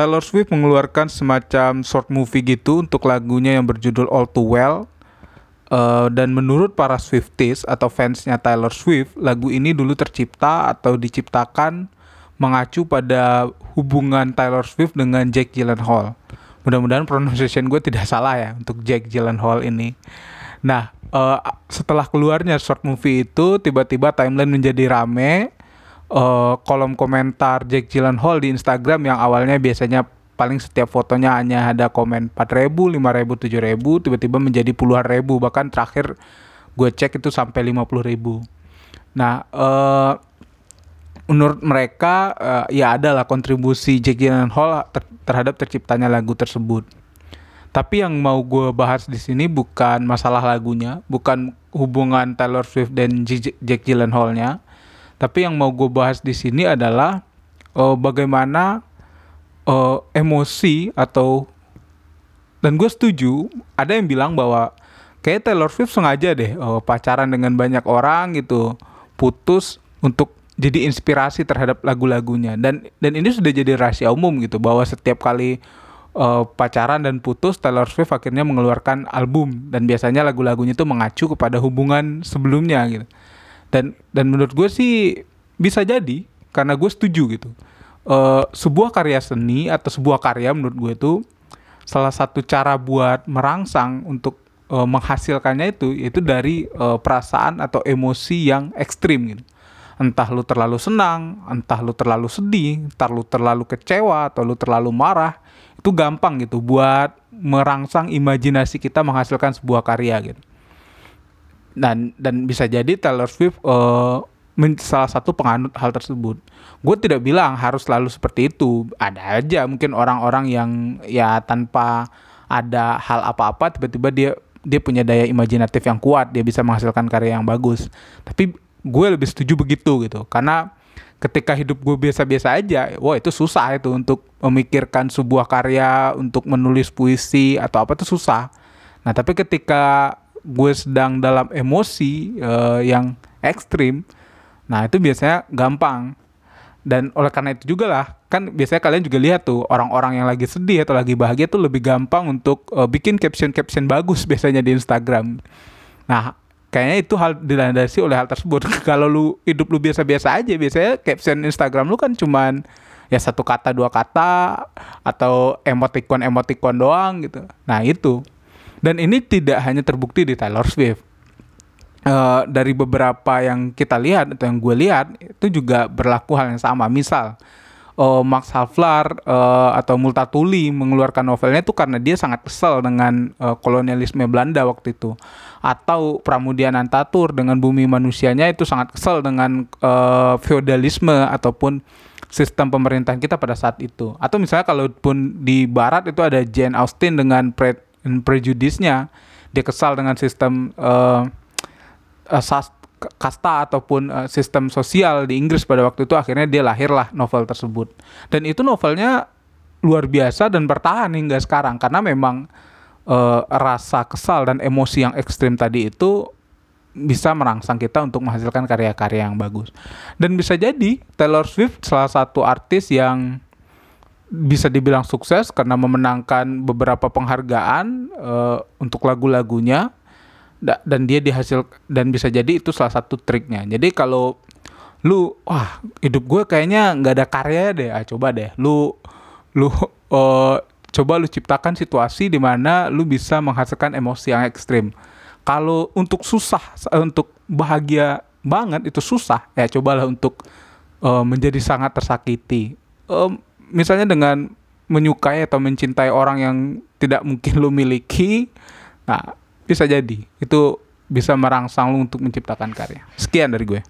Taylor Swift mengeluarkan semacam short movie gitu untuk lagunya yang berjudul All Too Well. Uh, dan menurut para Swifties atau fansnya Taylor Swift, lagu ini dulu tercipta atau diciptakan mengacu pada hubungan Taylor Swift dengan Jake Gyllenhaal. Mudah-mudahan pronunciation gue tidak salah ya untuk Jake Gyllenhaal ini. Nah, uh, setelah keluarnya short movie itu, tiba-tiba timeline menjadi rame. Uh, kolom komentar Jake Gyllenhaal di Instagram yang awalnya biasanya paling setiap fotonya hanya ada komen 4000, 5000, 7000 tiba-tiba menjadi puluhan ribu bahkan terakhir gue cek itu sampai 50000. Nah, uh, menurut mereka uh, ya adalah kontribusi Jake Gyllenhaal ter terhadap terciptanya lagu tersebut. Tapi yang mau gue bahas di sini bukan masalah lagunya, bukan hubungan Taylor Swift dan Jake Gyllenhaal-nya, tapi yang mau gue bahas di sini adalah uh, bagaimana uh, emosi atau dan gue setuju ada yang bilang bahwa kayak Taylor Swift sengaja deh uh, pacaran dengan banyak orang gitu putus untuk jadi inspirasi terhadap lagu-lagunya. Dan dan ini sudah jadi rahasia umum gitu bahwa setiap kali uh, pacaran dan putus Taylor Swift akhirnya mengeluarkan album. Dan biasanya lagu-lagunya itu mengacu kepada hubungan sebelumnya gitu dan dan menurut gue sih bisa jadi karena gue setuju gitu uh, sebuah karya seni atau sebuah karya menurut gue itu salah satu cara buat merangsang untuk uh, menghasilkannya itu yaitu dari uh, perasaan atau emosi yang ekstrim gitu. Entah lu terlalu senang, entah lu terlalu sedih, entah lu terlalu kecewa atau lu terlalu marah, itu gampang gitu buat merangsang imajinasi kita menghasilkan sebuah karya gitu. Dan dan bisa jadi Taylor Swift uh, salah satu penganut hal tersebut. Gue tidak bilang harus selalu seperti itu. Ada aja mungkin orang-orang yang ya tanpa ada hal apa-apa tiba-tiba dia dia punya daya imajinatif yang kuat, dia bisa menghasilkan karya yang bagus. Tapi gue lebih setuju begitu gitu. Karena ketika hidup gue biasa-biasa aja, wah itu susah itu untuk memikirkan sebuah karya, untuk menulis puisi atau apa itu susah. Nah, tapi ketika gue sedang dalam emosi uh, yang ekstrim, Nah itu biasanya gampang. Dan oleh karena itu juga lah, kan biasanya kalian juga lihat tuh orang-orang yang lagi sedih atau lagi bahagia tuh lebih gampang untuk uh, bikin caption-caption bagus biasanya di Instagram. Nah, kayaknya itu hal dilandasi oleh hal tersebut. Kalau lu hidup lu biasa-biasa aja, biasanya caption Instagram lu kan cuman ya satu kata dua kata atau emoticon emoticon doang gitu. Nah, itu. Dan ini tidak hanya terbukti di Taylor Swift uh, dari beberapa yang kita lihat atau yang gue lihat itu juga berlaku hal yang sama. Misal uh, Max Havelaar uh, atau Multatuli mengeluarkan novelnya itu karena dia sangat kesal dengan uh, kolonialisme Belanda waktu itu. Atau Pramudia Nantatur dengan bumi manusianya itu sangat kesal dengan uh, feodalisme ataupun sistem pemerintahan kita pada saat itu. Atau misalnya kalaupun di barat itu ada Jane Austen dengan pre prejudice-nya, dia kesal dengan sistem uh, uh, sas, kasta ataupun uh, sistem sosial di Inggris pada waktu itu akhirnya dia lahirlah novel tersebut. Dan itu novelnya luar biasa dan bertahan hingga sekarang karena memang uh, rasa kesal dan emosi yang ekstrim tadi itu bisa merangsang kita untuk menghasilkan karya-karya yang bagus. Dan bisa jadi Taylor Swift salah satu artis yang bisa dibilang sukses karena memenangkan beberapa penghargaan uh, untuk lagu-lagunya dan dia dihasil dan bisa jadi itu salah satu triknya. Jadi kalau lu wah hidup gue kayaknya nggak ada karya deh ah, coba deh lu lu uh, coba lu ciptakan situasi di mana lu bisa menghasilkan emosi yang ekstrim. Kalau untuk susah untuk bahagia banget itu susah ya cobalah untuk uh, menjadi sangat tersakiti. Um, misalnya dengan menyukai atau mencintai orang yang tidak mungkin lu miliki nah bisa jadi. Itu bisa merangsang lu untuk menciptakan karya. Sekian dari gue